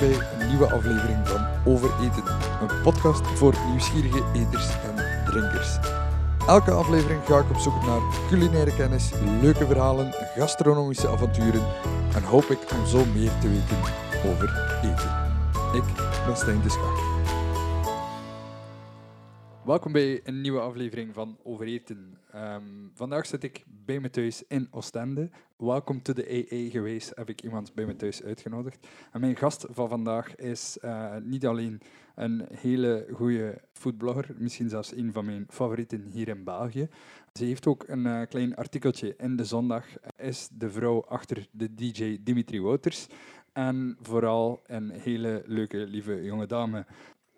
bij een nieuwe aflevering van Over Eten, een podcast voor nieuwsgierige eters en drinkers. Elke aflevering ga ik op zoek naar culinaire kennis, leuke verhalen, gastronomische avonturen en hoop ik om zo meer te weten over eten. Ik ben Stijn de Schacht. Welkom bij een nieuwe aflevering van Over Eten. Ehm, vandaag zit ik bij me thuis in Oostende. Welkom to the AA geweest, heb ik iemand bij me thuis uitgenodigd. En mijn gast van vandaag is eh, niet alleen een hele goede foodblogger, misschien zelfs een van mijn favorieten hier in België. Ze heeft ook een eh, klein artikeltje in De Zondag, is de vrouw achter de DJ Dimitri Wouters. En vooral een hele leuke, lieve jonge dame.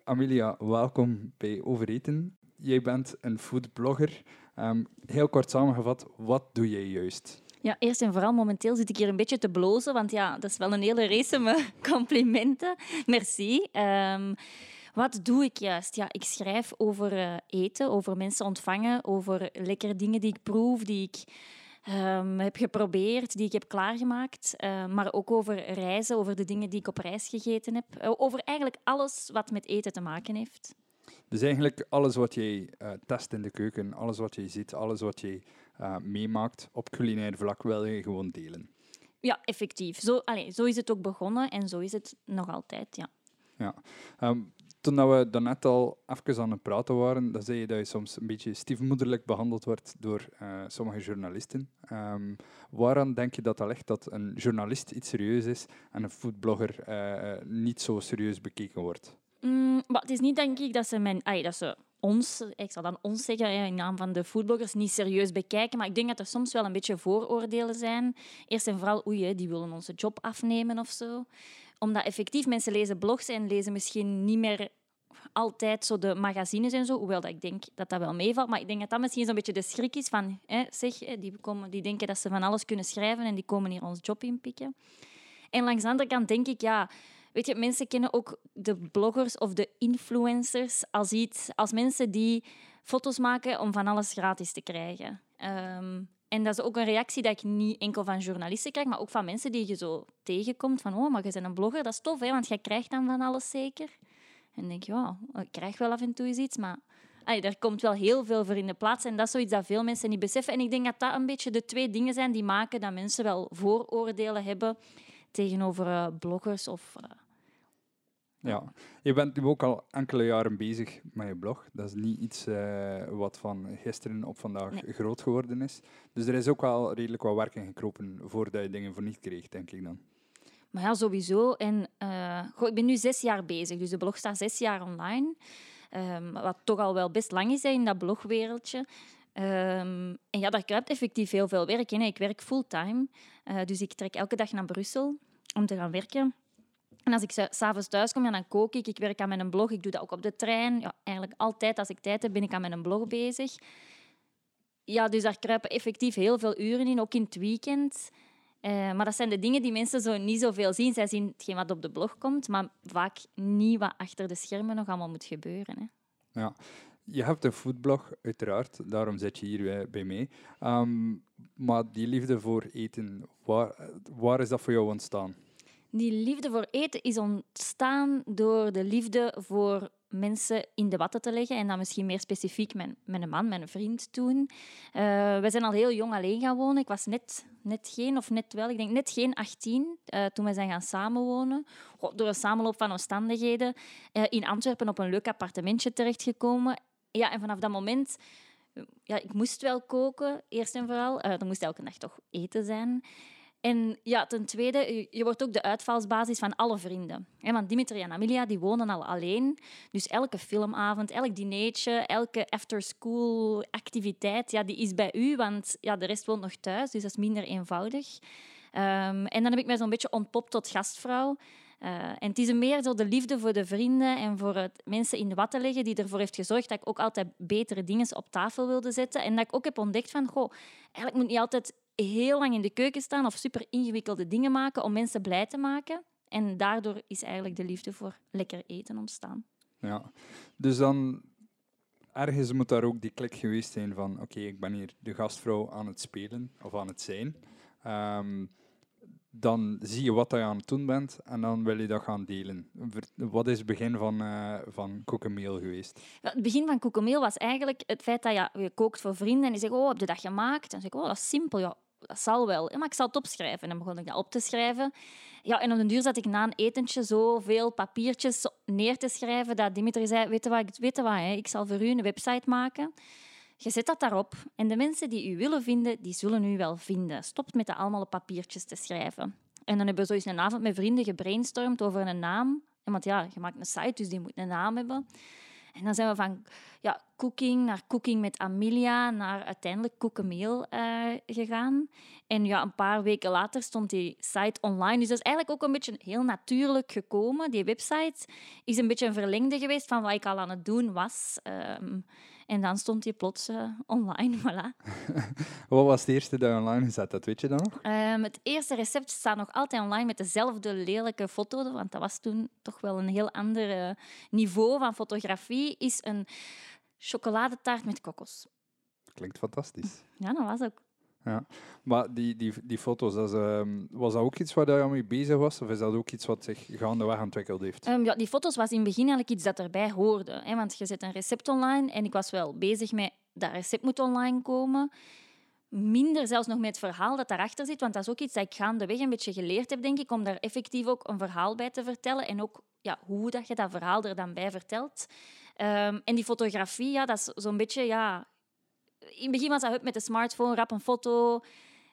Amelia, welkom bij Overeten. Jij bent een foodblogger. Um, heel kort samengevat, wat doe jij juist? Ja, eerst en vooral, momenteel zit ik hier een beetje te blozen, want ja, dat is wel een hele race met complimenten. Merci. Um, wat doe ik juist? Ja, ik schrijf over uh, eten, over mensen ontvangen, over lekkere dingen die ik proef, die ik um, heb geprobeerd, die ik heb klaargemaakt. Uh, maar ook over reizen, over de dingen die ik op reis gegeten heb. Uh, over eigenlijk alles wat met eten te maken heeft. Dus eigenlijk alles wat jij uh, test in de keuken, alles wat je ziet, alles wat je meemaakt op culinair vlak, wil je gewoon delen. Ja, effectief. Zo, allez, zo is het ook begonnen en zo is het nog altijd, ja. Ja. Um, toen we daarnet al even aan het praten waren, dan zei je dat je soms een beetje stiefmoederlijk behandeld wordt door uh, sommige journalisten. Um, waaraan denk je dat dat ligt dat een journalist iets serieus is en een foodblogger uh, niet zo serieus bekeken wordt? Mm, het is niet, denk ik, dat ze, mijn, dat ze ons, ik zal dan ons zeggen in naam van de foodbloggers, niet serieus bekijken. Maar ik denk dat er soms wel een beetje vooroordelen zijn. Eerst en vooral, oei, die willen onze job afnemen of zo omdat effectief mensen lezen blogs en lezen misschien niet meer altijd zo de magazines en zo, hoewel dat ik denk dat dat wel meevalt. Maar ik denk dat dat misschien zo'n beetje de schrik is van, hè, zeg, die, komen, die denken dat ze van alles kunnen schrijven en die komen hier ons job inpikken. En langs de andere kant denk ik, ja, weet je, mensen kennen ook de bloggers of de influencers als iets, als mensen die foto's maken om van alles gratis te krijgen. Ehm, en dat is ook een reactie dat ik niet enkel van journalisten krijg, maar ook van mensen die je zo tegenkomt. Van, oh, maar je bent een blogger, dat is tof, hè, want jij krijgt dan van alles zeker. En denk je, ja, ik krijg wel af en toe eens iets, maar ay, er komt wel heel veel voor in de plaats. En dat is zoiets dat veel mensen niet beseffen. En ik denk dat dat een beetje de twee dingen zijn die maken dat mensen wel vooroordelen hebben tegenover uh, bloggers of... Uh, ja, je bent nu ook al enkele jaren bezig met je blog. Dat is niet iets uh, wat van gisteren op vandaag nee. groot geworden is. Dus er is ook wel redelijk wat werk in gekropen voordat je dingen voor niet kreeg, denk ik dan. Maar ja, sowieso. En, uh, goh, ik ben nu zes jaar bezig, dus de blog staat zes jaar online. Um, wat toch al wel best lang is in dat blogwereldje. Um, en ja, daar kruipt effectief heel veel werk in. Ik werk fulltime, uh, dus ik trek elke dag naar Brussel om te gaan werken. En als ik s'avonds thuis kom, ja, dan kook ik. Ik werk aan mijn blog. Ik doe dat ook op de trein. Ja, eigenlijk altijd als ik tijd heb, ben ik aan mijn blog bezig. Ja, dus daar kruipen effectief heel veel uren in, ook in het weekend. Uh, maar dat zijn de dingen die mensen zo niet zoveel zien. Zij zien hetgeen wat op de blog komt, maar vaak niet wat achter de schermen nog allemaal moet gebeuren. Hè. Ja, je hebt een foodblog, uiteraard. Daarom zit je hier bij mij. Um, maar die liefde voor eten, waar, waar is dat voor jou ontstaan? Die liefde voor eten is ontstaan door de liefde voor mensen in de watten te leggen. En dan misschien meer specifiek mijn, mijn man, mijn vriend toen. Uh, we zijn al heel jong alleen gaan wonen. Ik was net, net geen, of net wel, ik denk net geen 18 uh, toen we zijn gaan samenwonen. Door een samenloop van omstandigheden uh, in Antwerpen op een leuk appartementje terechtgekomen. Ja, en vanaf dat moment... Ja, ik moest wel koken, eerst en vooral. er moest elke dag toch eten zijn. En ja, ten tweede, je wordt ook de uitvalsbasis van alle vrienden. Want Dimitri en Amelia die wonen al alleen. Dus elke filmavond, elk dinertje, elke after-school activiteit, ja, die is bij u. Want ja, de rest woont nog thuis, dus dat is minder eenvoudig. Um, en dan heb ik mij zo'n beetje ontpopt tot gastvrouw. Uh, en het is meer zo de liefde voor de vrienden en voor het mensen in de watten leggen die ervoor heeft gezorgd dat ik ook altijd betere dingen op tafel wilde zetten. En dat ik ook heb ontdekt van, goh, eigenlijk moet niet altijd heel lang in de keuken staan of super ingewikkelde dingen maken om mensen blij te maken. En daardoor is eigenlijk de liefde voor lekker eten ontstaan. Ja, dus dan ergens moet daar ook die klik geweest zijn van oké, ik ben hier de gastvrouw aan het spelen of aan het zijn. Um, dan zie je wat je aan het doen bent en dan wil je dat gaan delen. Wat is het begin van, eh van geweest? Het begin van Koekomeel was eigenlijk het feit dat ja, je kookt voor vrienden en die zeggen, oh, heb je dat gemaakt? En dan zeg ik, oh, dat is simpel. Ja, dat zal wel. Maar ik zal het opschrijven. En dan begon ik dat op te schrijven. Ja, en op den duur zat ik na een etentje zoveel papiertjes neer te schrijven dat Dimitri zei, weet je wat, weet je wat hè? ik zal voor u een website maken. Je zet dat daarop en de mensen die u willen vinden, die zullen u wel vinden. Stop met dat allemaal papiertjes te schrijven. En dan hebben we eens een avond met vrienden gebrainstormd over een naam. Want ja, je maakt een site, dus die moet een naam hebben. En dan zijn we van ja, cooking naar cooking met Amelia naar uiteindelijk Cookemeel eh gegaan. En ja, een paar weken later stond die site online. Dus dat is eigenlijk ook een beetje heel natuurlijk gekomen. Die website is een beetje een verlengde geweest van wat ik al aan het doen was. Ehm, en dan stond die plots eh, online, voilà. Wat was het eerste dat je online gezet had, weet je dat nog? Ehm, het eerste recept staat nog altijd online met dezelfde lelijke foto, want dat was toen toch wel een heel ander eh, niveau van fotografie, is een chocoladetaart met kokos. Klinkt fantastisch. Ja, dat was ook. Maar die, die, die foto's, dat ehm, was dat ook iets waar je mee bezig was? Of is dat ook iets wat zich gaandeweg ontwikkeld heeft? Ehm, ja, die foto's was in het begin eigenlijk iets dat erbij hoorde. Hè, want je zet een recept online en ik was wel bezig met dat recept moet online komen. Minder zelfs nog met het verhaal dat daarachter zit, want dat is ook iets dat ik gaandeweg een beetje geleerd heb, denk ik, om daar effectief ook een verhaal bij te vertellen en ook ja, hoe dat je dat verhaal er dan bij vertelt. Ehm, en die fotografie, ja, dat is zo'n beetje, ja... In het begin was dat met de smartphone, rap een foto,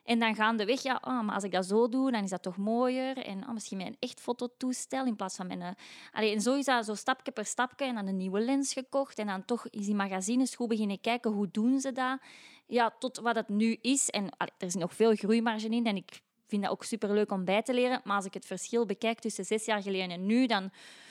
en dan gaandeweg, ja, ah, maar als ik dat zo doe, dan is dat toch mooier. En ah, misschien met een echt fototoestel in plaats van. Allee, en zo is dat zo stapje per stapje. En dan een nieuwe lens gekocht. En dan toch is die magazines goed beginnen kijken, hoe doen ze dat? Ja, tot wat het nu is. En er is nog veel groeimarge in. En ik vind dat ook superleuk om bij te leren. Maar als ik het verschil bekijk tussen zes jaar geleden en nu, dan,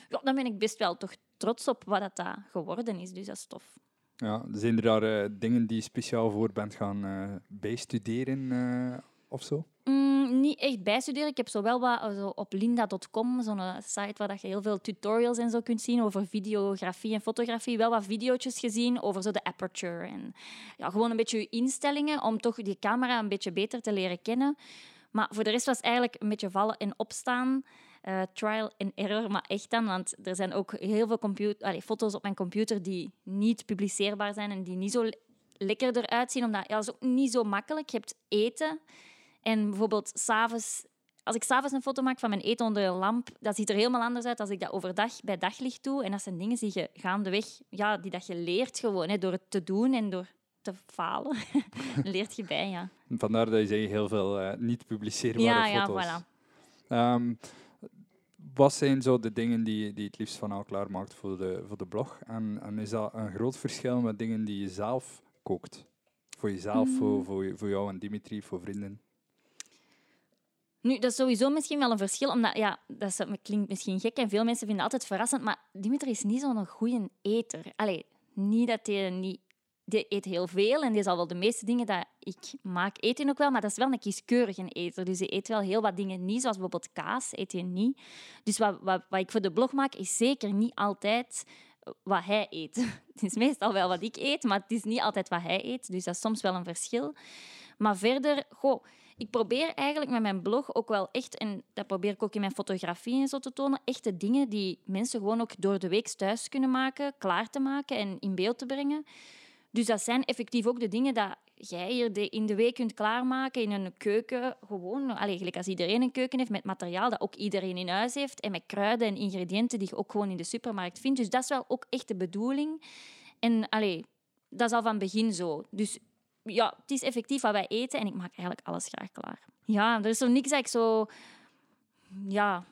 ja, dan ben ik best wel toch trots op wat dat geworden is. Dus dat is tof. Ja, zijn er daar eh, dingen die je speciaal voor bent gaan eh, bijstuderen eh, of zo? Mm, niet echt bijstuderen. Ik heb zo wel wat zo op linda.com, zo'n site waar dat je heel veel tutorials en zo kunt zien over videografie en fotografie. Wel wat video's gezien over zo de aperture. En ja, gewoon een beetje je instellingen om toch die camera een beetje beter te leren kennen. Maar voor de rest was het eigenlijk een beetje vallen en opstaan. Eh, trial and error, maar echt dan. Want er zijn ook heel veel computer, allee, foto's op mijn computer die niet publiceerbaar zijn en die niet zo le- lekker eruit zien. Omdat ja, dat is ook niet zo makkelijk. Je hebt eten en bijvoorbeeld s'avonds... Als ik s'avonds een foto maak van mijn eten onder een lamp, dat ziet er helemaal anders uit als ik dat overdag bij daglicht doe. En dat zijn dingen die je gaandeweg, ja, die dat je leert gewoon, hè, door het te doen en door te falen. leert je bij, ja. Vandaar dat je heel veel eh, niet publiceerbare Ja, ja, foto's. voilà. Ehm, wat zijn zo de dingen die, die het liefst van al klaar maakt voor de, voor de blog? En, en is dat een groot verschil met dingen die je zelf kookt? Voor jezelf, Mm. voor, voor, voor jou en Dimitri, voor vrienden? Nu, dat is sowieso misschien wel een verschil, omdat ja, dat is- klinkt misschien gek en veel mensen vinden het altijd verrassend, maar Dimitri is niet zo'n goede eter. Allee, niet dat hij niet... Die eet heel veel en die zal wel de meeste dingen dat ik maak, hij ook wel, maar dat is wel een kieskeurige eter. Dus hij eet wel heel wat dingen niet, zoals bijvoorbeeld kaas, eet hij niet. Dus wat, wat, wat ik voor de blog maak, is zeker niet altijd wat hij eet. Het is meestal wel wat ik eet, maar het is niet altijd wat hij eet. Dus dat is soms wel een verschil. Maar verder, goh, ik probeer eigenlijk met mijn blog ook wel echt, en dat probeer ik ook in mijn fotografie en zo te tonen, echte dingen die mensen gewoon ook door de week thuis kunnen maken, klaar te maken en in beeld te brengen. Dus dat zijn effectief ook de dingen dat jij hier in de week kunt klaarmaken in een keuken. Gewoon, allez, gelijk als iedereen een keuken heeft met materiaal dat ook iedereen in huis heeft en met kruiden en ingrediënten die je ook gewoon in de supermarkt vindt. Dus dat is wel ook echt de bedoeling. En allez, dat is al van begin zo. Dus ja, het is effectief wat wij eten en ik maak eigenlijk alles graag klaar. Ja, er is zo niks dat ik zo... Ja,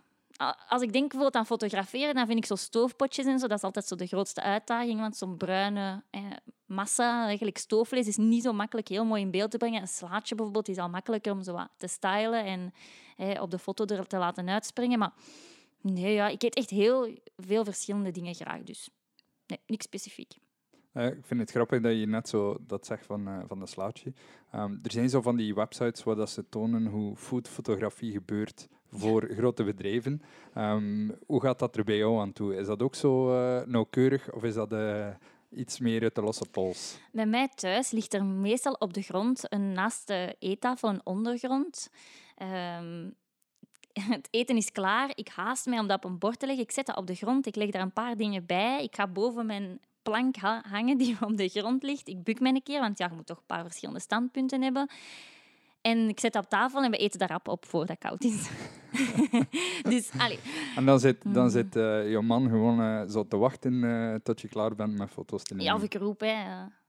als ik denk bijvoorbeeld aan fotograferen, dan vind ik zo stoofpotjes en zo, dat is altijd zo de grootste uitdaging, want zo'n bruine eh, massa, eigenlijk stoofvlees, is niet zo makkelijk heel mooi in beeld te brengen. Een slaatje bijvoorbeeld is al makkelijker om zo te stylen en eh, op de foto er te laten uitspringen. Maar nee, ja, ik eet echt heel veel verschillende dingen graag, dus nee, niks specifiek. Eh, ik vind het grappig dat je net zo dat zegt van, van de slaatje. Ehm, er zijn zo van die websites waar dat ze tonen hoe foodfotografie gebeurt voor grote bedrijven. Ehm, hoe gaat dat er bij jou aan toe? Is dat ook zo eh, nauwkeurig of is dat eh, iets meer uit de losse pols? Bij mij thuis ligt er meestal op de grond een naast de eettafel een ondergrond. Ehm, het eten is klaar. Ik haast mij om dat op een bord te leggen. Ik zet dat op de grond. Ik leg daar een paar dingen bij. Ik ga boven mijn plank ha- hangen die op de grond ligt. Ik buk mij een keer, want ja, je moet toch een paar verschillende standpunten hebben. En ik zet dat op tafel en we eten daar rap op voordat het koud is. dus, allee. En dan zit, dan Mm. zit eh, je man gewoon eh, zo te wachten eh, tot je klaar bent met foto's te nemen. Ja, of ik roep, hè,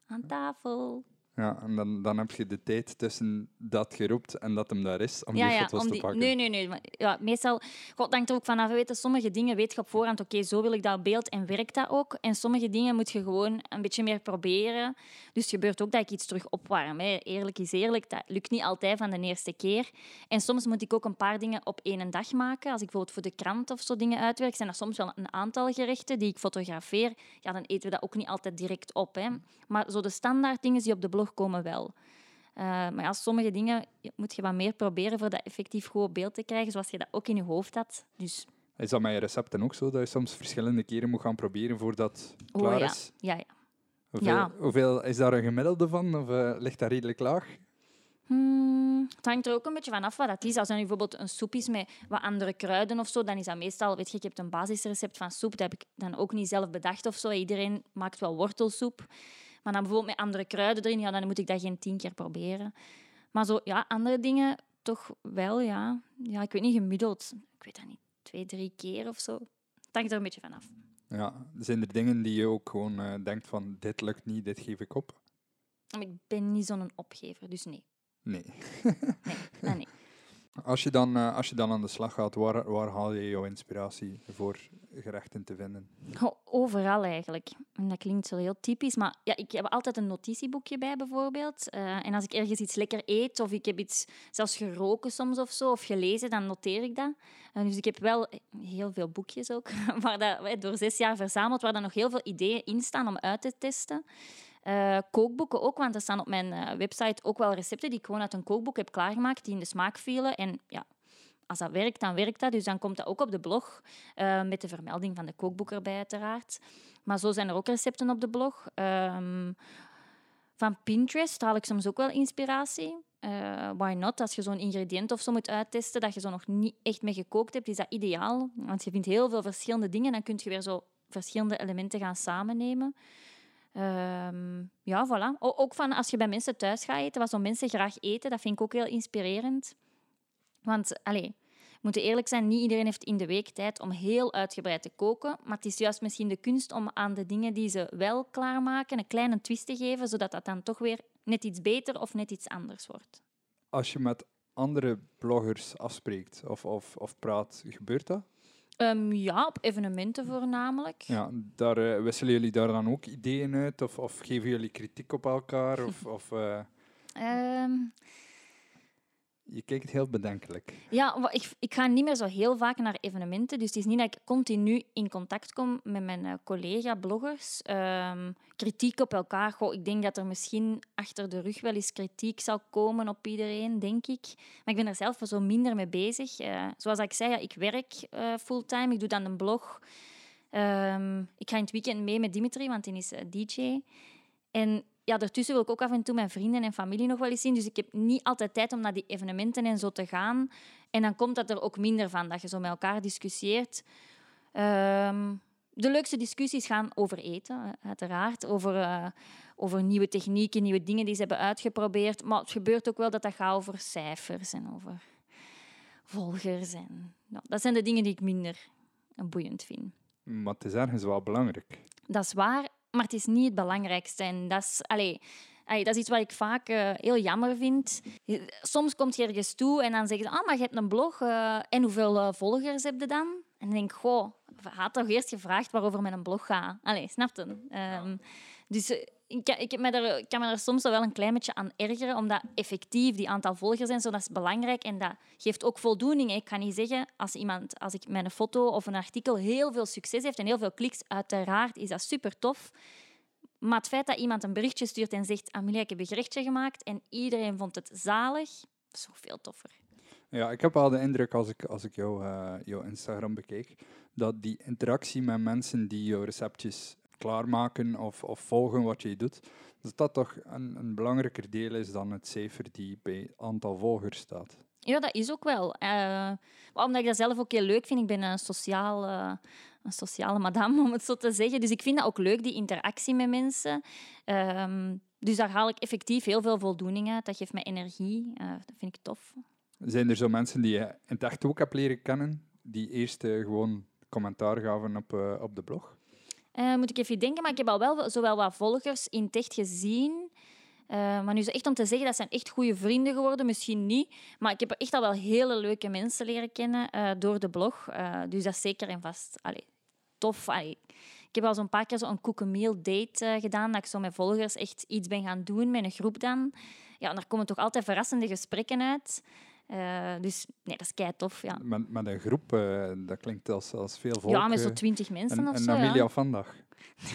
aan tafel. Ja, en dan, dan heb je de tijd tussen dat je roept en dat hem daar is om ja, die ja, foto's te pakken. Nee, nee, nee. maar Ja, meestal, God hangt er ook vanaf. Weten, sommige dingen weet je op voorhand, oké, zo wil ik dat beeld en werkt dat ook. En sommige dingen moet je gewoon een beetje meer proberen. Dus het gebeurt ook dat ik iets terug opwarm. Hè. Eerlijk is eerlijk, dat lukt niet altijd van de eerste keer. En soms moet ik ook een paar dingen op één dag maken. Als ik bijvoorbeeld voor de krant of zo dingen uitwerk, zijn dat soms wel een aantal gerechten die ik fotografeer. Ja, dan eten we dat ook niet altijd direct op. Hè. Maar zo de standaard dingen die op de blog komen wel. Uh, maar ja, sommige dingen moet je wat meer proberen voor dat effectief goed op beeld te krijgen, zoals je dat ook in je hoofd had. Dus, Is dat met je recepten ook zo, dat je soms verschillende keren moet gaan proberen voordat het klaar oh, ja. is? Ja, ja. Hoeveel, Ja. hoeveel is daar een gemiddelde van, of eh, ligt dat redelijk laag? Hmm, het hangt er ook een beetje van af wat dat is. Als er nu bijvoorbeeld een soep is met wat andere kruiden of zo, dan is dat meestal, weet je, ik heb een basisrecept van soep, dat heb ik dan ook niet zelf bedacht of zo. Iedereen maakt wel wortelsoep. Maar dan bijvoorbeeld met andere kruiden erin, ja, dan moet ik dat geen tien keer proberen. Maar zo, ja, andere dingen toch wel, ja. Ja, ik weet niet, gemiddeld. Ik weet dat niet, twee, drie keer of zo. Het hangt er een beetje van af. Ja, zijn er dingen die je ook gewoon eh, denkt van, dit lukt niet, dit geef ik op? Ik ben niet zo'n opgever, dus nee. Nee. Nee, nee, nee. Als je dan, eh, als je dan aan de slag gaat, waar, waar haal je jouw inspiratie voor gerechten te vinden? Overal eigenlijk. En dat klinkt zo heel typisch, maar ja, ik heb altijd een notitieboekje bij bijvoorbeeld. Eh, en als ik ergens iets lekker eet of ik heb iets zelfs geroken soms of zo, of gelezen, dan noteer ik dat. Eh, dus ik heb wel heel veel boekjes ook, waar dat, door zes jaar verzameld, waar dan nog heel veel ideeën in staan om uit te testen. Uh, kookboeken ook, want er staan op mijn uh, website ook wel recepten die ik gewoon uit een kookboek heb klaargemaakt, die in de smaak vielen. En ja, als dat werkt, dan werkt dat. Dus dan komt dat ook op de blog, uh, met de vermelding van de kookboek erbij uiteraard. Maar zo zijn er ook recepten op de blog. Um, van Pinterest haal ik soms ook wel inspiratie. Why not? Als je zo'n ingrediënt of zo moet uittesten, dat je zo nog niet echt mee gekookt hebt, is dat ideaal. Want je vindt heel veel verschillende dingen, dan kun je weer zo verschillende elementen gaan samennemen. Um, ja, voilà. Ook van als je bij mensen thuis gaat eten, wat zo mensen graag eten, dat vind ik ook heel inspirerend. Want, allez, we moeten eerlijk zijn, niet iedereen heeft in de week tijd om heel uitgebreid te koken. Maar het is juist misschien de kunst om aan de dingen die ze wel klaarmaken een kleine twist te geven, zodat dat dan toch weer net iets beter of net iets anders wordt. Als je met andere bloggers afspreekt of, of, of praat, gebeurt dat? Um, ja, op evenementen voornamelijk. Ja, daar, uh, wisselen jullie daar dan ook ideeën uit? Of, of geven jullie kritiek op elkaar? Of, of uh... um, je kijkt heel bedenkelijk. Ja, ik, ik ga niet meer zo heel vaak naar evenementen. Dus het is niet dat ik continu in contact kom met mijn uh, collega-bloggers. Um, kritiek op elkaar. Goh, ik denk dat er misschien achter de rug wel eens kritiek zal komen op iedereen, denk ik. Maar ik ben er zelf zo minder mee bezig. Uh, zoals ik zei, ja, ik werk uh, fulltime. Ik doe dan een blog. Um, ik ga in het weekend mee met Dimitri, want hij is DJ. En ja, daartussen wil ik ook af en toe mijn vrienden en familie nog wel eens zien. Dus ik heb niet altijd tijd om naar die evenementen en zo te gaan. En dan komt dat er ook minder van, dat je zo met elkaar discussieert. Um, de leukste discussies gaan over eten, uiteraard. Over, uh, over nieuwe technieken, nieuwe dingen die ze hebben uitgeprobeerd. Maar het gebeurt ook wel dat dat gaat over cijfers en over volgers. En, nou, dat zijn de dingen die ik minder boeiend vind. Maar het is ergens wel belangrijk. Dat is waar, maar het is niet het belangrijkste. En dat is, allee, dat is iets wat ik vaak uh, heel jammer vind. Soms komt je ergens toe en dan zeggen ze, ah, maar je hebt een blog. Uh, en hoeveel uh, volgers heb je dan? En dan denk ik, goh, had toch eerst gevraagd waarover mijn blog gaat. Allee, snap je? Um, dus ik, ik, me er, kan me er soms wel een klein beetje aan ergeren, omdat effectief die aantal volgers en zo, dat is belangrijk en dat geeft ook voldoening. Ik kan niet zeggen, als, iemand, als ik mijn foto of een artikel heel veel succes heeft en heel veel kliks, uiteraard is dat super tof. Maar het feit dat iemand een berichtje stuurt en zegt, Amelia, ik heb een gerechtje gemaakt en iedereen vond het zalig, is nog veel toffer. Ja, ik heb wel de indruk als ik, als ik jou, uh, jouw Instagram bekeek, dat die interactie met mensen die jouw receptjes klaarmaken of, of volgen wat je doet, dat dat toch een, een belangrijker deel is dan het cijfer die bij aantal volgers staat. Ja, dat is ook wel. Maar omdat ik dat zelf ook heel leuk vind. Ik ben een, sociaal, eh, een sociale madame, om het zo te zeggen. Dus ik vind dat ook leuk, die interactie met mensen. Ehm, dus daar haal ik effectief heel veel voldoening uit. Dat geeft me energie. Eh, dat vind ik tof. Zijn er zo mensen die je in het echt ook hebt leren kennen, die eerst eh, gewoon commentaar gaven op, op de blog? Eh, moet ik even denken, maar ik heb al wel zowel wat volgers in het echt gezien. Eh, maar nu zo echt om te zeggen, dat zijn echt goede vrienden geworden, misschien niet. Maar ik heb echt al wel hele leuke mensen leren kennen eh, door de blog. Dus dat is zeker en vast allee, tof. Allee. Ik heb al zo'n paar keer zo'n cook-a-meal date gedaan, dat ik zo met volgers echt iets ben gaan doen, met een groep dan. Ja, en daar komen toch altijd verrassende gesprekken uit. Eh, dus nee, dat is kei tof, ja. Met, met een groep, eh, dat klinkt als, als veel volk. Ja, met zo'n eh, twintig mensen een, of een zo. ja. Vandag.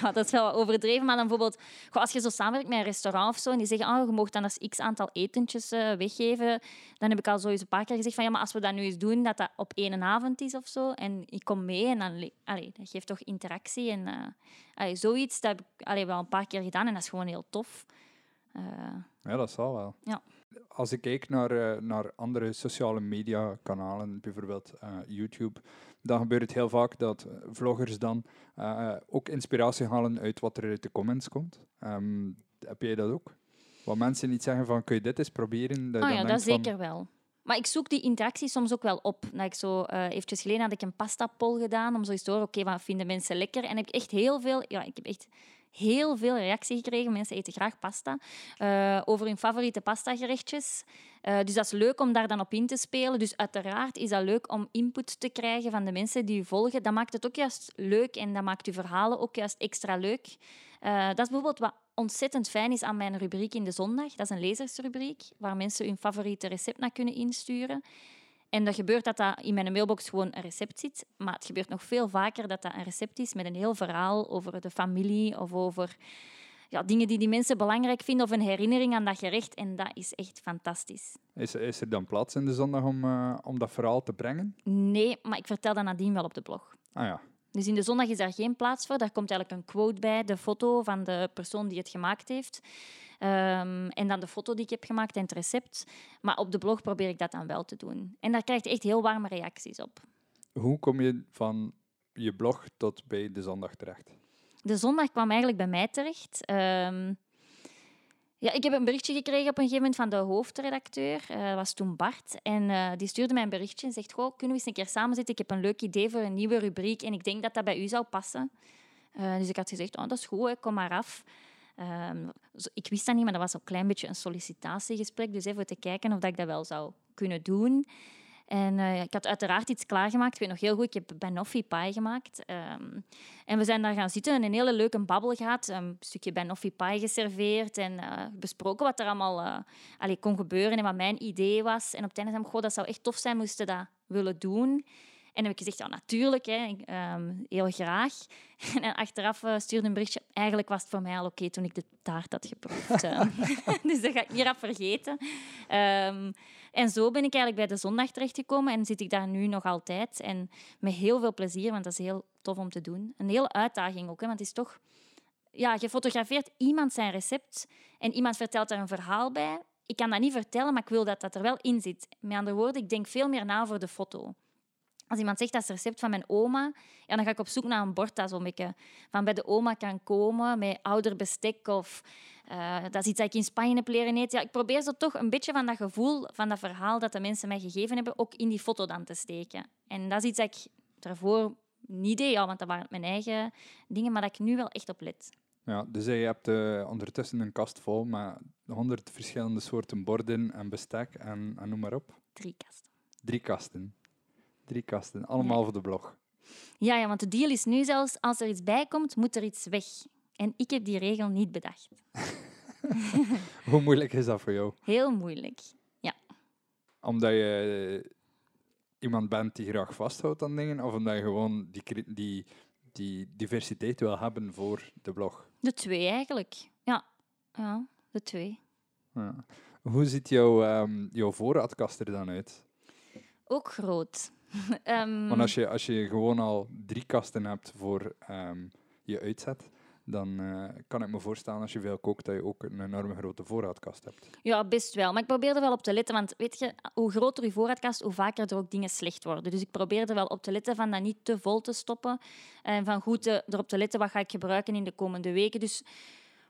Ja, dat is wel overdreven. Maar dan bijvoorbeeld, goh, als je zo samenwerkt met een restaurant of zo, en die zeggen, oh, je mag dan eens x aantal etentjes eh, weggeven, dan heb ik al zo eens een paar keer gezegd van, ja, maar als we dat nu eens doen, dat dat op één avond is of zo, en ik kom mee, en dan, le- allee, dat geeft toch interactie. En allee, zoiets, dat heb ik allee, wel een paar keer gedaan, en dat is gewoon heel tof. Ja, dat zal wel. Ja. Als ik kijk naar, eh, naar andere sociale media kanalen, bijvoorbeeld eh, YouTube, dan gebeurt het heel vaak dat vloggers dan eh, ook inspiratie halen uit wat er uit de comments komt. Ehm, heb jij dat ook? Wat mensen niet zeggen van, kun je dit eens proberen? Dat oh ja, dat van, zeker wel. Maar ik zoek die interactie soms ook wel op. Dat ik zo, eventjes geleden had ik een pasta-poll gedaan om zo eens te horen, oké, wat vinden mensen lekker? En heb ik echt heel veel, ja, ik heb echt heel veel reactie gekregen. Mensen eten graag pasta. eh, over hun favoriete pastagerechtjes. Eh dus dat is leuk om daar dan op in te spelen. Dus uiteraard is dat leuk om input te krijgen van de mensen die u volgen. Dat maakt het ook juist leuk en dat maakt uw verhalen ook juist extra leuk. Eh, dat is bijvoorbeeld wat ontzettend fijn is aan mijn rubriek in de zondag. Dat is een lezersrubriek waar mensen hun favoriete recept naar kunnen insturen. En dat gebeurt dat dat in mijn mailbox gewoon een recept zit. Maar het gebeurt nog veel vaker dat dat een recept is met een heel verhaal over de familie of over ja, dingen die die mensen belangrijk vinden of een herinnering aan dat gerecht. En dat is echt fantastisch. Is, is er dan plaats in de zondag om, eh, om dat verhaal te brengen? Nee, maar ik vertel dat nadien wel op de blog. Ah ja, Dus in de zondag is daar geen plaats voor. Daar komt eigenlijk een quote bij, de foto van de persoon die het gemaakt heeft. Ehm, en dan de foto die ik heb gemaakt en het recept. Maar op de blog probeer ik dat dan wel te doen. En daar krijg je echt heel warme reacties op. hoe kom je van je blog tot bij de zondag terecht? De zondag kwam eigenlijk bij mij terecht. Ehm, ja, ik heb een berichtje gekregen op een gegeven moment van de hoofdredacteur. eh, dat was toen Bart. En eh, die stuurde mij een berichtje en zegt... Goh, kunnen we eens een keer samen zitten? Ik heb een leuk idee voor een nieuwe rubriek en ik denk dat dat bij u zou passen. Eh, dus ik had gezegd, oh, dat is goed, hè, kom maar af. Ehm, ik wist dat niet, maar dat was een klein beetje een sollicitatiegesprek. Dus even te kijken of dat ik dat wel zou kunnen doen. En eh, ik had uiteraard iets klaargemaakt. Ik weet nog heel goed, ik heb banoffee pie gemaakt. Ehm, en we zijn daar gaan zitten en een hele leuke babbel gehad. Een stukje banoffee pie geserveerd en eh, besproken wat er allemaal eh, kon gebeuren en wat mijn idee was. En op het einde zei ik, dat zou echt tof zijn, moesten dat willen doen. En heb ik gezegd, ja, natuurlijk, hè, ehm, heel graag. En achteraf eh, stuurde een berichtje, eigenlijk was het voor mij al oké toen ik de taart had geproefd. eh. dus dat ga ik niet rap vergeten. Ehm, en zo ben ik eigenlijk bij de zondag terechtgekomen en zit ik daar nu nog altijd. En met heel veel plezier, want dat is heel tof om te doen. Een hele uitdaging ook, hè, want het is toch... Ja, je fotografeert iemand zijn recept en iemand vertelt daar een verhaal bij. Ik kan dat niet vertellen, maar ik wil dat dat er wel in zit. Met andere woorden, ik denk veel meer na voor de foto. Als iemand zegt dat is het recept van mijn oma, ja, dan ga ik op zoek naar een bord dat zo'n beetje van bij de oma kan komen, met ouder bestek of eh, dat is iets dat ik in Spanje heb leren eten. Ja, ik probeer zo toch een beetje van dat gevoel, van dat verhaal dat de mensen mij gegeven hebben, ook in die foto dan te steken. En dat is iets dat ik daarvoor niet deed, ja, want dat waren mijn eigen dingen, maar dat ik nu wel echt op let. Ja, dus je hebt eh, ondertussen een kast vol met honderd verschillende soorten borden en bestek en, en noem maar op. Drie kasten. Drie kasten. Drie kasten, allemaal voor de blog. Ja, ja, want de deal is nu zelfs, als er iets bij komt, moet er iets weg. En ik heb die regel niet bedacht. Hoe moeilijk is dat voor jou? Heel moeilijk. Omdat je eh, iemand bent die graag vasthoudt aan dingen, of omdat je gewoon die, die, die diversiteit wil hebben voor de blog? De twee eigenlijk. Ja, ja de twee. Ja. Hoe ziet jouw, ehm, jouw voorraadkast er dan uit? Ook groot. Ehm, Want als je, als je gewoon al drie kasten hebt voor ehm, je uitzet, dan eh, kan ik me voorstellen als je veel kookt dat je ook een enorme grote voorraadkast hebt. Ja, best wel. Maar ik probeer er wel op te letten, want weet je, hoe groter je voorraadkast, hoe vaker er ook dingen slecht worden. Dus ik probeer er wel op te letten van dat niet te vol te stoppen en van goed te, erop te letten wat ga ik gebruiken in de komende weken. Dus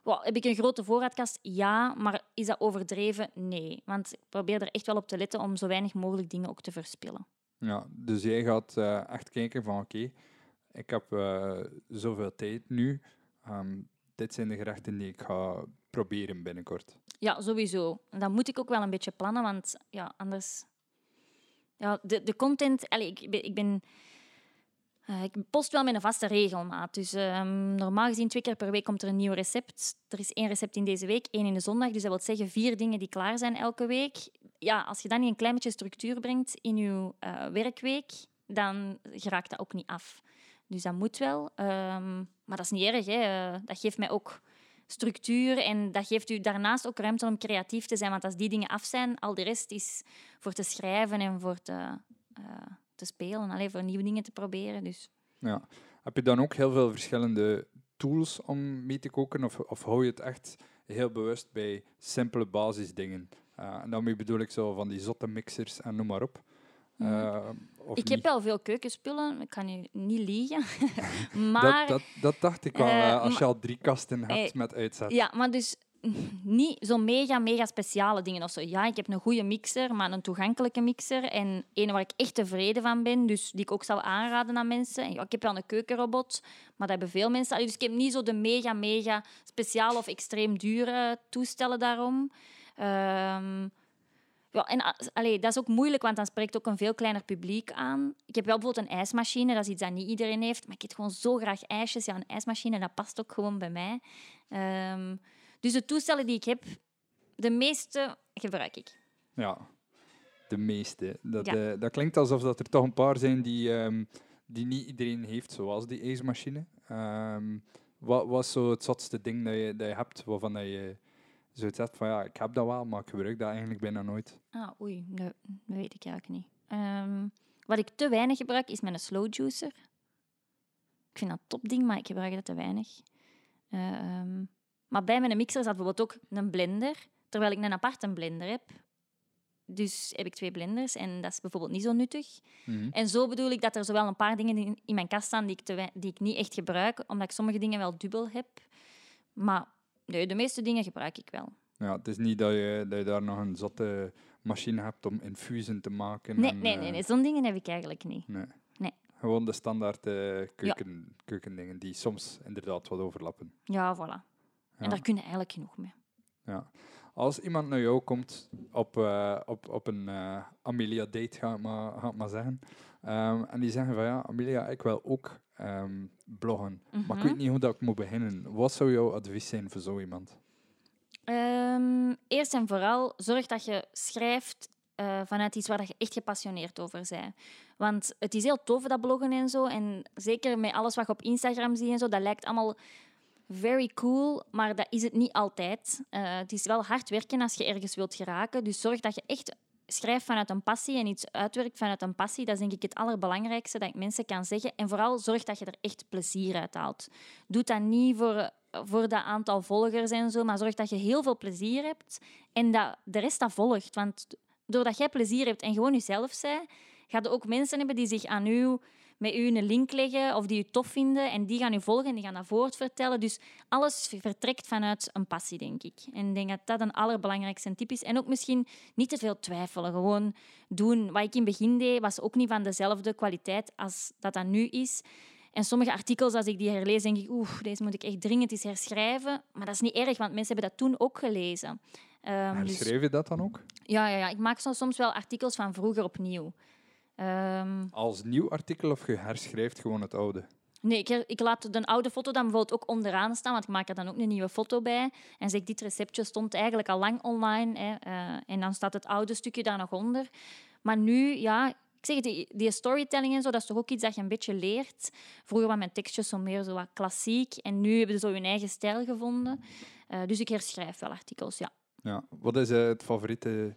heb ik een grote voorraadkast? Ja, maar is dat overdreven? Nee. Want ik probeer er echt wel op te letten om zo weinig mogelijk dingen ook te verspillen. Ja, dus jij gaat eh, echt kijken van oké, ik heb eh, zoveel tijd nu. Ehm, dit zijn de gerechten die ik ga proberen binnenkort. Ja, sowieso. Dat moet ik ook wel een beetje plannen, want ja, anders... Ja, de, de content... Allez, ik, ik ben... eh, ik post wel met een vaste regelmaat. Dus ehm, normaal gezien twee keer per week komt er een nieuw recept. Er is één recept in deze week, één in de zondag. Dus dat wil zeggen vier dingen die klaar zijn elke week. Ja, als je dan niet een klein beetje structuur brengt in je eh, werkweek, dan geraakt dat ook niet af. Dus dat moet wel. Ehm, maar dat is niet erg. Hè. Dat geeft mij ook structuur en dat geeft u daarnaast ook ruimte om creatief te zijn. Want als die dingen af zijn, al de rest is voor te schrijven en voor te, eh, te spelen. Alleen voor nieuwe dingen te proberen. Dus Ja. Heb je dan ook heel veel verschillende tools om mee te koken? Of, of hou je het echt heel bewust bij simpele basisdingen? Eh, en daarmee bedoel ik zo van die zotte mixers en noem maar op. Eh, of Mhm. ik niet? heb wel veel keukenspullen, ik kan je niet liegen. maar, dat, dat, dat dacht ik wel, Eh, eh, als je al drie kasten hebt Eh, met uitzet. ja, maar dus niet zo mega, mega speciale dingen of zo. Ja, ik heb een goede mixer, maar een toegankelijke mixer. En een waar ik echt tevreden van ben, dus die ik ook zou aanraden aan mensen. En ja, ik heb wel een keukenrobot, maar dat hebben veel mensen. Dus ik heb niet zo de mega, mega speciale of extreem dure toestellen daarom. Ehm, ja, en a- allee, dat is ook moeilijk, want dan spreekt ook een veel kleiner publiek aan. Ik heb wel bijvoorbeeld een ijsmachine, dat is iets dat niet iedereen heeft. Maar ik eet gewoon zo graag ijsjes. Ja, een ijsmachine, dat past ook gewoon bij mij. Ehm, dus de toestellen die ik heb, de meeste gebruik ik. Ja, de meeste. Dat, Ja. eh, dat klinkt alsof dat er toch een paar zijn die, ehm, die niet iedereen heeft, zoals die ijsmachine. Ehm, wat was zo het zotste ding dat je, dat je hebt, waarvan dat je zoiets hebt van ja, ik heb dat wel, maar ik gebruik dat eigenlijk bijna nooit. Ah, oei, dat, dat weet ik eigenlijk niet. Ehm, wat ik te weinig gebruik, is mijn slow juicer. Ik vind dat een topding, maar ik gebruik dat te weinig. Ehm, maar bij mijn mixer zat bijvoorbeeld ook een blender, terwijl ik een aparte blender heb. Dus heb ik twee blenders en dat is bijvoorbeeld niet zo nuttig. Mhm. En zo bedoel ik dat er zowel een paar dingen in, mijn kast staan die ik, te die ik niet echt gebruik, omdat ik sommige dingen wel dubbel heb. Maar nee, de meeste dingen gebruik ik wel. Ja, het is niet dat je, dat je daar nog een zotte machine hebt om infusen te maken. Nee, en, nee, eh, nee, nee zo'n dingen heb ik eigenlijk niet. nee. Nee. Gewoon de standaard eh, keuken, keukendingen die soms inderdaad wat overlappen. Ja, voilà. Ja. En daar kun je eigenlijk genoeg mee. Ja. Als iemand naar jou komt op, eh, op, op een eh, Amelia-date, ga ik maar, ga ik maar zeggen, ehm, en die zeggen van ja, Amelia, ik wil ook ehm, bloggen, maar ik Mhm. weet niet hoe dat ik moet beginnen. Wat zou jouw advies zijn voor zo iemand? Ehm, eerst en vooral, zorg dat je schrijft eh, vanuit iets waar je echt gepassioneerd over bent. Want het is heel tof, dat bloggen en zo. En zeker met alles wat je op Instagram ziet en zo, dat lijkt allemaal very cool, maar dat is het niet altijd. Eh, het is wel hard werken als je ergens wilt geraken. Dus zorg dat je echt schrijft vanuit een passie en iets uitwerkt vanuit een passie. Dat is denk ik het allerbelangrijkste dat ik mensen kan zeggen. En vooral zorg dat je er echt plezier uit haalt. Doe dat niet voor, voor dat aantal volgers en zo, maar zorg dat je heel veel plezier hebt en dat de rest dat volgt. Want doordat jij plezier hebt en gewoon jezelf bent, gaat er ook mensen hebben die zich aan u met u een link leggen of die u tof vinden en die gaan u volgen en die gaan dat voortvertellen. Dus alles vertrekt vanuit een passie, denk ik. En ik denk dat dat een allerbelangrijkste tip is. En ook misschien niet te veel twijfelen. Gewoon doen. Wat ik in het begin deed, was ook niet van dezelfde kwaliteit als dat dat nu is. En sommige artikels, als ik die herlees, denk ik, oeh, deze moet ik echt dringend eens herschrijven. Maar dat is niet erg, want mensen hebben dat toen ook gelezen. Ehm, dus- Herschrijf je dat dan ook? ja, ja, ja, ik maak soms wel artikels van vroeger opnieuw. Ehm, Als nieuw artikel of je herschrijft gewoon het oude? nee, ik, ik laat de oude foto dan bijvoorbeeld ook onderaan staan, want ik maak er dan ook een nieuwe foto bij. En zeg, dit receptje stond eigenlijk al lang online. Hè, eh, en dan staat het oude stukje daar nog onder. Maar nu, ja, ik zeg die, die storytelling en zo, dat is toch ook iets dat je een beetje leert. Vroeger waren mijn tekstjes zo meer zo wat klassiek. En nu hebben ze zo hun eigen stijl gevonden. Eh, dus ik herschrijf wel artikels, ja. Ja. Wat is eh, het favoriete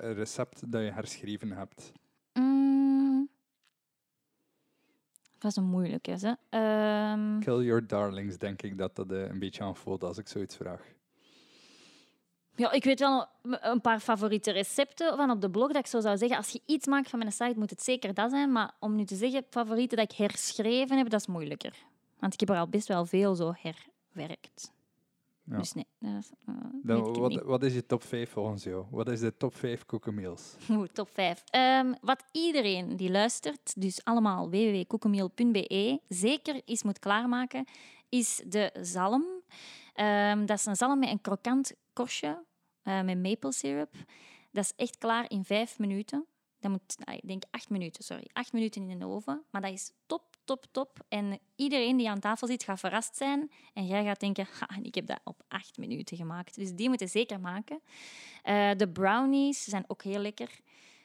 recept dat je herschreven hebt? Dat is een moeilijke. Hè? Ehm, Kill Your Darlings, denk ik dat dat eh, een beetje aanvoelt als ik zoiets vraag. ja, ik weet wel een paar favoriete recepten van op de blog dat ik zo zou zeggen. Als je iets maakt van mijn site, moet het zeker dat zijn. Maar om nu te zeggen, favorieten dat ik herschreven heb, dat is moeilijker. Want ik heb er al best wel veel zo herwerkt. Ja. Dus nee, dat eh, Dan, wat, wat is je top 5 volgens jou? Wat is de top 5 koekenmeals? Oeh, top 5. wat iedereen die luistert, dus allemaal www.koekenmeel.be, zeker eens moet klaarmaken, is de zalm. Ehm, dat is een zalm met een krokant korstje, eh, met maple syrup. Dat is echt klaar in vijf minuten. Dat moet, ik denk acht minuten, sorry. Acht minuten in de oven. Maar dat is top, top, top. En iedereen die aan tafel zit gaat verrast zijn. En jij gaat denken, ha, ik heb dat op acht minuten gemaakt. Dus die moeten zeker maken. Eh, de brownies zijn ook heel lekker.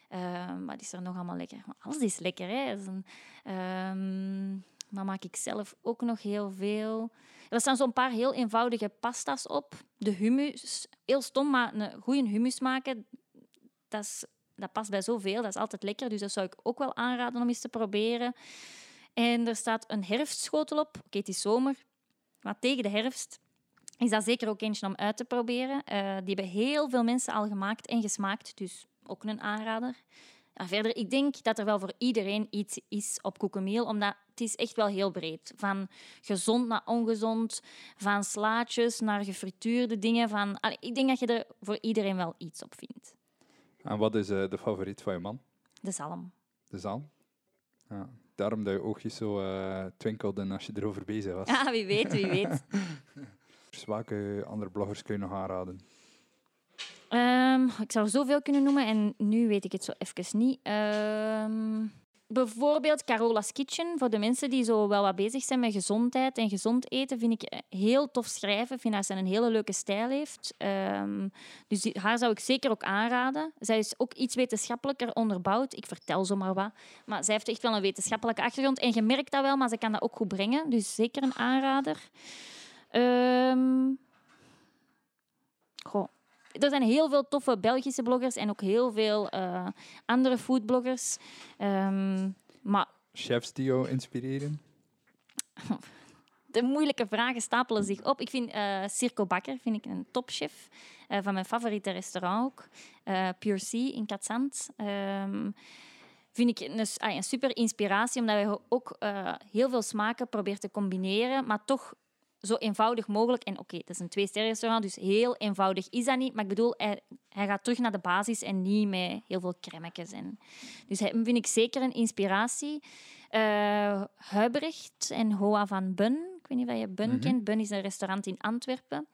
Ehm, wat is er nog allemaal lekker? Alles is lekker, hè? Is een, ehm, maak ik zelf ook nog heel veel. Er staan zo'n paar heel eenvoudige pasta's op. De hummus, heel stom, maar een goede hummus maken, dat, is, dat past bij zoveel. Dat is altijd lekker, dus dat zou ik ook wel aanraden om eens te proberen. En er staat een herfstschotel op. Oké, het is zomer, maar tegen de herfst is dat zeker ook eentje om uit te proberen. Eh, die hebben heel veel mensen al gemaakt en gesmaakt, dus ook een aanrader. Ja, verder, ik denk dat er wel voor iedereen iets is op koekenmeel, omdat het is echt wel heel breed. Van gezond naar ongezond, van slaatjes naar gefrituurde dingen. Van, ik denk dat je er voor iedereen wel iets op vindt. En wat is eh, de favoriet van je man? De zalm. De zalm? Ja. Daarom dat je oogjes zo eh, twinkelden als je erover bezig was. Ja, wie weet, wie weet. Dus welke andere bloggers kun je nog aanraden? Ehm, ik zou zoveel kunnen noemen en nu weet ik het zo even niet. Ehm, bijvoorbeeld Carola's Kitchen. Voor de mensen die zo wel wat bezig zijn met gezondheid en gezond eten, vind ik heel tof schrijven. Vind dat ze een hele leuke stijl heeft. Ehm, dus die- haar zou ik zeker ook aanraden. Zij is ook iets wetenschappelijker onderbouwd. Ik vertel zomaar wat. Maar zij heeft echt wel een wetenschappelijke achtergrond. En je merkt dat wel, maar ze kan dat ook goed brengen. Dus zeker een aanrader. Ehm er zijn heel veel toffe Belgische bloggers en ook heel veel eh, andere foodbloggers. Ehm, maar Chefs die jou inspireren? de moeilijke vragen stapelen zich op. Ik vind eh Circo Bakker vind ik een topchef. eh, van mijn favoriete restaurant ook. Pure Sea in Katzand. Ehm, vind ik een, ah, een super inspiratie, omdat hij ook heel veel smaken probeert te combineren, maar toch zo eenvoudig mogelijk. En oké, het is een twee-sterren restaurant, dus heel eenvoudig is dat niet. Maar ik bedoel, hij, hij gaat terug naar de basis en niet met heel veel crèmetjes. En, dus hij vind ik zeker een inspiratie. Eh Huibrecht en Hoa van Bun. Ik weet niet of je Bun Mhm. kent. Bun is een restaurant in Antwerpen.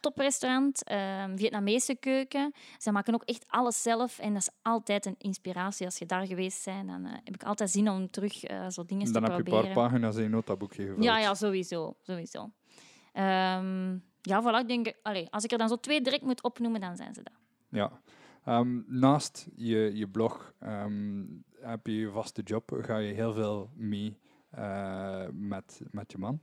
Toprestaurant, ehm Vietnamese keuken. Ze maken ook echt alles zelf en dat is altijd een inspiratie. Als je daar geweest bent, dan eh, heb ik altijd zin om terug eh, zo dingen Dan te heb je een proberen. paar pagina's in je notaboekje gevuld. Ja, ja, sowieso. sowieso. Ehm, ja, voilà, ik denk, allee, als ik er dan zo twee direct moet opnoemen, dan zijn ze dat. Ja. Ehm, naast je, je blog ehm, heb je je vaste job, ga je heel veel mee eh, met, met je man.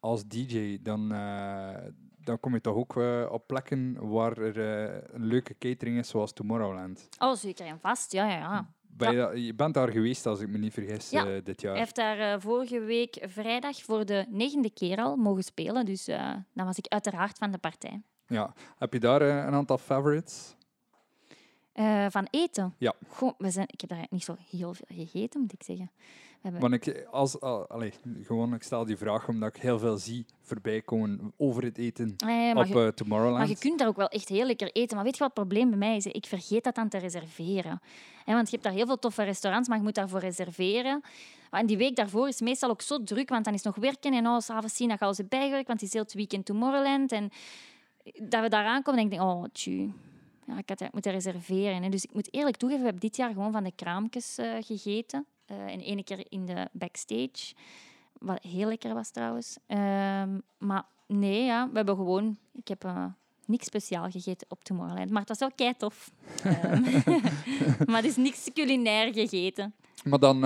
Als DJ, dan, eh, dan kom je toch ook eh, op plekken waar er een leuke catering is, zoals Tomorrowland. Oh, zeker en vast, ja, ja, ja. Ben je, je bent daar geweest, als ik me niet vergis, Ja. eh, dit jaar. Hij heeft daar eh, vorige week vrijdag voor de negende keer al mogen spelen, dus eh, dan was ik uiteraard van de partij. Ja. Heb je daar een aantal favorites? Eh, van eten? Ja. Goh, we zijn, ik heb daar niet zo heel veel gegeten, moet ik zeggen. We hebben, Want ik, als, al- gewoon, ik stel die vraag omdat ik heel veel zie voorbij komen over het eten Eh, op je, eh, Tomorrowland. maar je kunt daar ook wel echt heel lekker eten. Maar weet je wat het probleem bij mij is? Ik vergeet dat dan te reserveren. Hè, want je hebt daar heel veel toffe restaurants, maar je moet daarvoor reserveren. En die week daarvoor is meestal ook zo druk, want dan is nog werken en oh, s'avonds zien dat gaan ze bijgewerkt, want het is heel het weekend Tomorrowland. En dat we daar aankomen, denk ik, oh, tju. Ja, ik had het moeten reserveren. Hè. Dus ik moet eerlijk toegeven, we hebben dit jaar gewoon van de kraampjes eh, gegeten. Eh, en ene keer in de backstage. Wat heel lekker was trouwens. Ehm, maar nee, ja, we hebben gewoon... Ik heb eh, niks speciaal gegeten op Tomorrowland. Maar het was wel kei tof. Ehm, maar het is niks culinair gegeten. Maar dan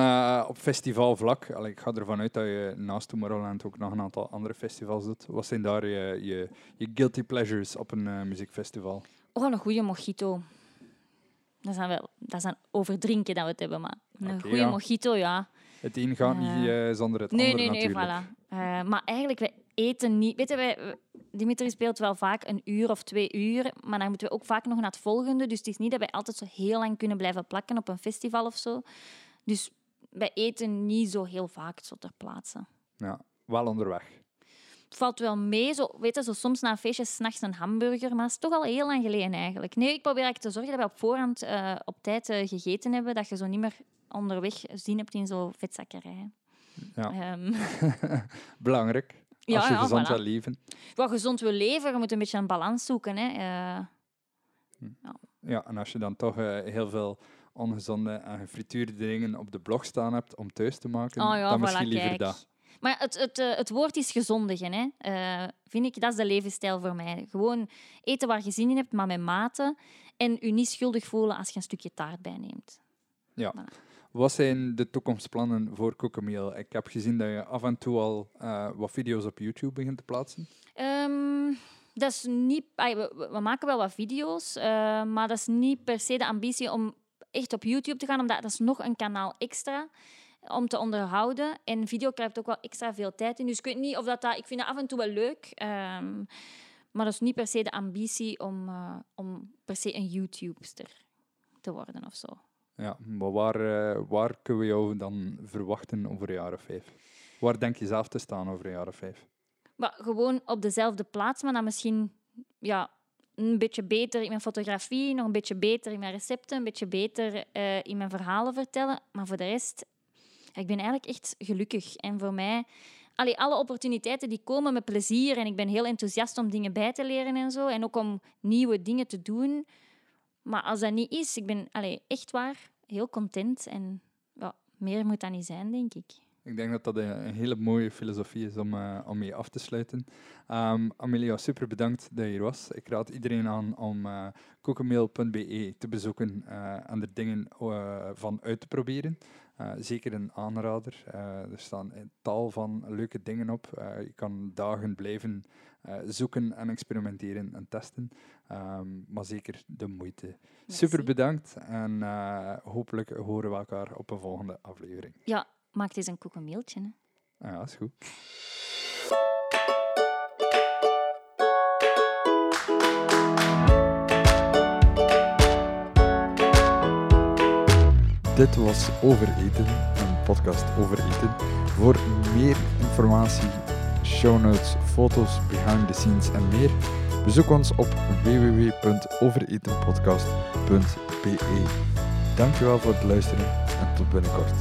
op festivalvlak, allee, ik ga ervan uit dat je naast Tomorrowland ook nog een aantal andere festivals doet. Wat zijn daar je, je, guilty pleasures op een muziekfestival? Oh, een goede mojito. Dat is dan wel dat is dan over drinken dat we het hebben, maar een goede ja. mojito, ja. Het een gaat niet eh, zonder het Nee, andere nee, nee, natuurlijk. voilà. Eh, maar eigenlijk, wij eten niet... Weet je, wij, Dimitri speelt wel vaak een uur of twee uur, maar dan moeten we ook vaak nog naar het volgende. Dus het is niet dat wij altijd zo heel lang kunnen blijven plakken op een festival of zo. Dus wij eten niet zo heel vaak zo ter plaatse. Ja, wel onderweg. Het valt wel mee, zo, weet je, zo soms na een feestje s'nachts een hamburger, maar het is toch al heel lang geleden eigenlijk. Nee, ik probeer eigenlijk te zorgen dat we op voorhand eh, op tijd eh, gegeten hebben, dat je zo niet meer onderweg zin hebt in zo'n vetzakkerij. Ja. Ehm, Belangrijk. Ja, als je ja, gezond voilà. wil leven. wat gezond wil leven, je moet een beetje een balans zoeken. Hè. Eh, Ja, en als je dan toch heel veel ongezonde en gefrituurde dingen op de blog staan hebt om thuis te maken, oh ja, dan voilà, misschien liever kijk. dat. Maar het, het, eh, het woord is gezondigen. Hè. Eh, vind ik, dat is de levensstijl voor mij. Gewoon eten waar je zin in hebt, maar met mate. En je niet schuldig voelen als je een stukje taart bijneemt. Wat zijn de toekomstplannen voor Cookameel? Ik heb gezien dat je af en toe al eh, wat video's op YouTube begint te plaatsen. Ehm, dat is niet, we, maken wel wat video's, maar dat is niet per se de ambitie om echt op YouTube te gaan, omdat dat is nog een kanaal extra om te onderhouden. En video krijgt ook wel extra veel tijd in. Dus ik weet niet of dat, dat ik vind dat af en toe wel leuk, ehm, maar dat is niet per se de ambitie om, eh, om per se een YouTubester te worden of zo. Ja, maar waar, eh, waar kunnen we jou dan verwachten over een jaar of vijf? Waar denk je zelf te staan over een jaar of vijf? Maar gewoon op dezelfde plaats, maar dan misschien ja, een beetje beter in mijn fotografie, nog een beetje beter in mijn recepten, een beetje beter eh, in mijn verhalen vertellen. Maar voor de rest, ik ben eigenlijk echt gelukkig. En voor mij, allee, alle opportuniteiten die komen met plezier. En ik ben heel enthousiast om dingen bij te leren en zo. En ook om nieuwe dingen te doen. Maar als dat niet is, ik ben allee, echt waar heel content. En meer moet dat niet zijn, denk ik. Ik denk dat dat een, hele mooie filosofie is om, eh, om mee af te sluiten. Ehm, Amelia, super bedankt dat je hier was. Ik raad iedereen aan om uh, kokenmail.be te bezoeken eh, en er dingen eh, van uit te proberen. Eh, zeker een aanrader. Eh, er staan een tal van leuke dingen op. Eh, je kan dagen blijven zoeken en experimenteren en testen. Ehm, maar zeker de moeite. Super bedankt en hopelijk horen we elkaar op een volgende aflevering. Ja, maak eens een koekenmeeltje. Hè. Ah ja, is goed. Dit was Over Eten, een podcast over eten. Voor meer informatie, show notes, foto's, behind the scenes en meer, bezoek ons op www.overetenpodcast.be. Dankjewel voor het luisteren en tot binnenkort.